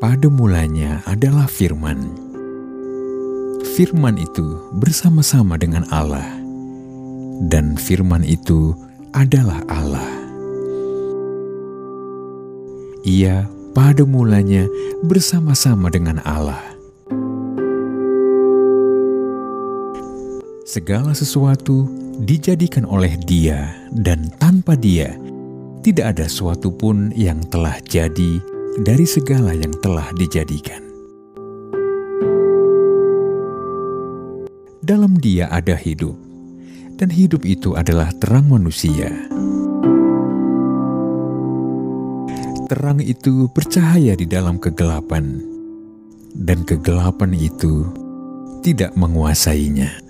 pada mulanya adalah firman. Firman itu bersama-sama dengan Allah, dan firman itu adalah Allah. Ia pada mulanya bersama-sama dengan Allah. Segala sesuatu dijadikan oleh Dia, dan tanpa Dia tidak ada suatu pun yang telah jadi dari segala yang telah dijadikan. Dalam Dia ada hidup, dan hidup itu adalah terang manusia. Terang itu bercahaya di dalam kegelapan, dan kegelapan itu tidak menguasainya.